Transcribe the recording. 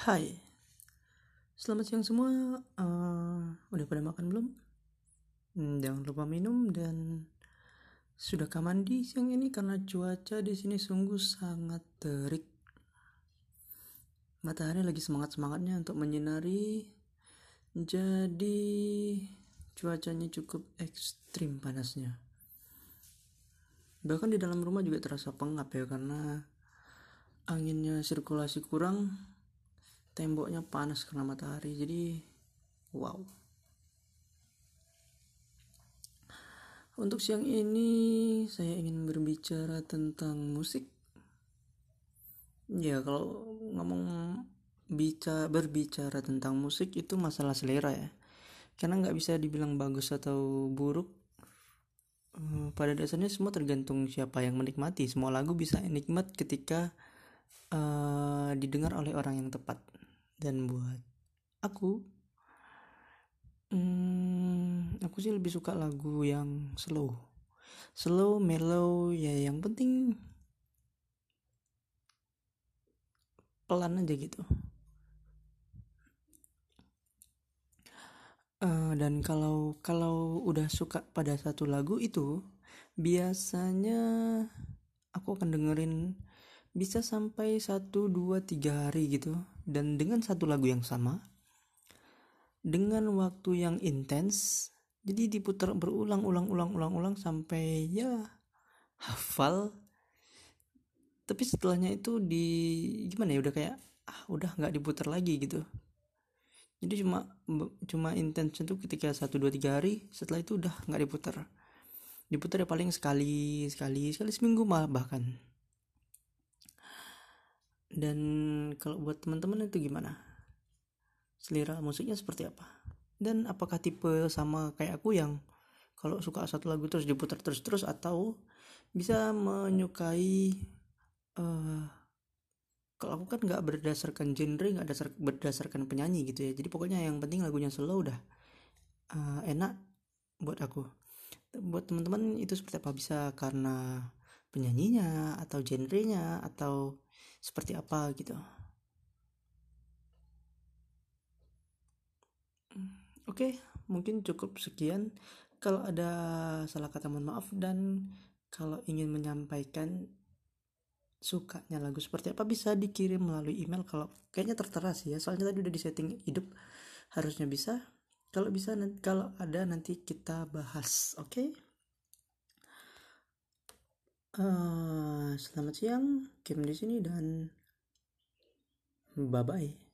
Hai, selamat siang semua. Uh, udah pada makan belum? Hmm, jangan lupa minum dan sudah mandi siang ini karena cuaca di sini sungguh sangat terik. Matahari lagi semangat semangatnya untuk menyinari, jadi cuacanya cukup ekstrim panasnya. Bahkan di dalam rumah juga terasa pengap ya karena anginnya sirkulasi kurang temboknya panas karena matahari. Jadi wow. Untuk siang ini saya ingin berbicara tentang musik. Ya kalau ngomong bicara berbicara tentang musik itu masalah selera ya. Karena nggak bisa dibilang bagus atau buruk eh, pada dasarnya semua tergantung siapa yang menikmati. Semua lagu bisa nikmat ketika uh, didengar oleh orang yang tepat dan buat aku hmm, aku sih lebih suka lagu yang slow. Slow mellow ya yang penting pelan aja gitu. Uh, dan kalau kalau udah suka pada satu lagu itu biasanya aku akan dengerin bisa sampai 1 2 3 hari gitu. Dan dengan satu lagu yang sama dengan waktu yang intens jadi diputar berulang-ulang ulang-ulang-ulang sampai ya hafal. Tapi setelahnya itu di gimana ya udah kayak ah udah nggak diputar lagi gitu. Jadi cuma cuma intens itu ketika satu dua tiga hari setelah itu udah nggak diputar. Diputar ya paling sekali sekali sekali seminggu malah bahkan dan kalau buat teman-teman itu gimana? Selera musiknya seperti apa? Dan apakah tipe sama kayak aku yang kalau suka satu lagu terus diputar terus-terus atau bisa menyukai uh, kalau aku kan nggak berdasarkan genre nggak dasar berdasarkan penyanyi gitu ya. Jadi pokoknya yang penting lagunya slow udah uh, enak buat aku. Buat teman-teman itu seperti apa? Bisa karena penyanyinya atau genrenya atau seperti apa gitu. Oke mungkin cukup sekian. Kalau ada salah kata mohon maaf. Dan kalau ingin menyampaikan sukanya lagu seperti apa bisa dikirim melalui email. Kalau kayaknya tertera sih ya soalnya tadi udah disetting hidup. Harusnya bisa. Kalau bisa kalau ada nanti kita bahas oke? Okay? uh, selamat siang Kim di sini dan bye bye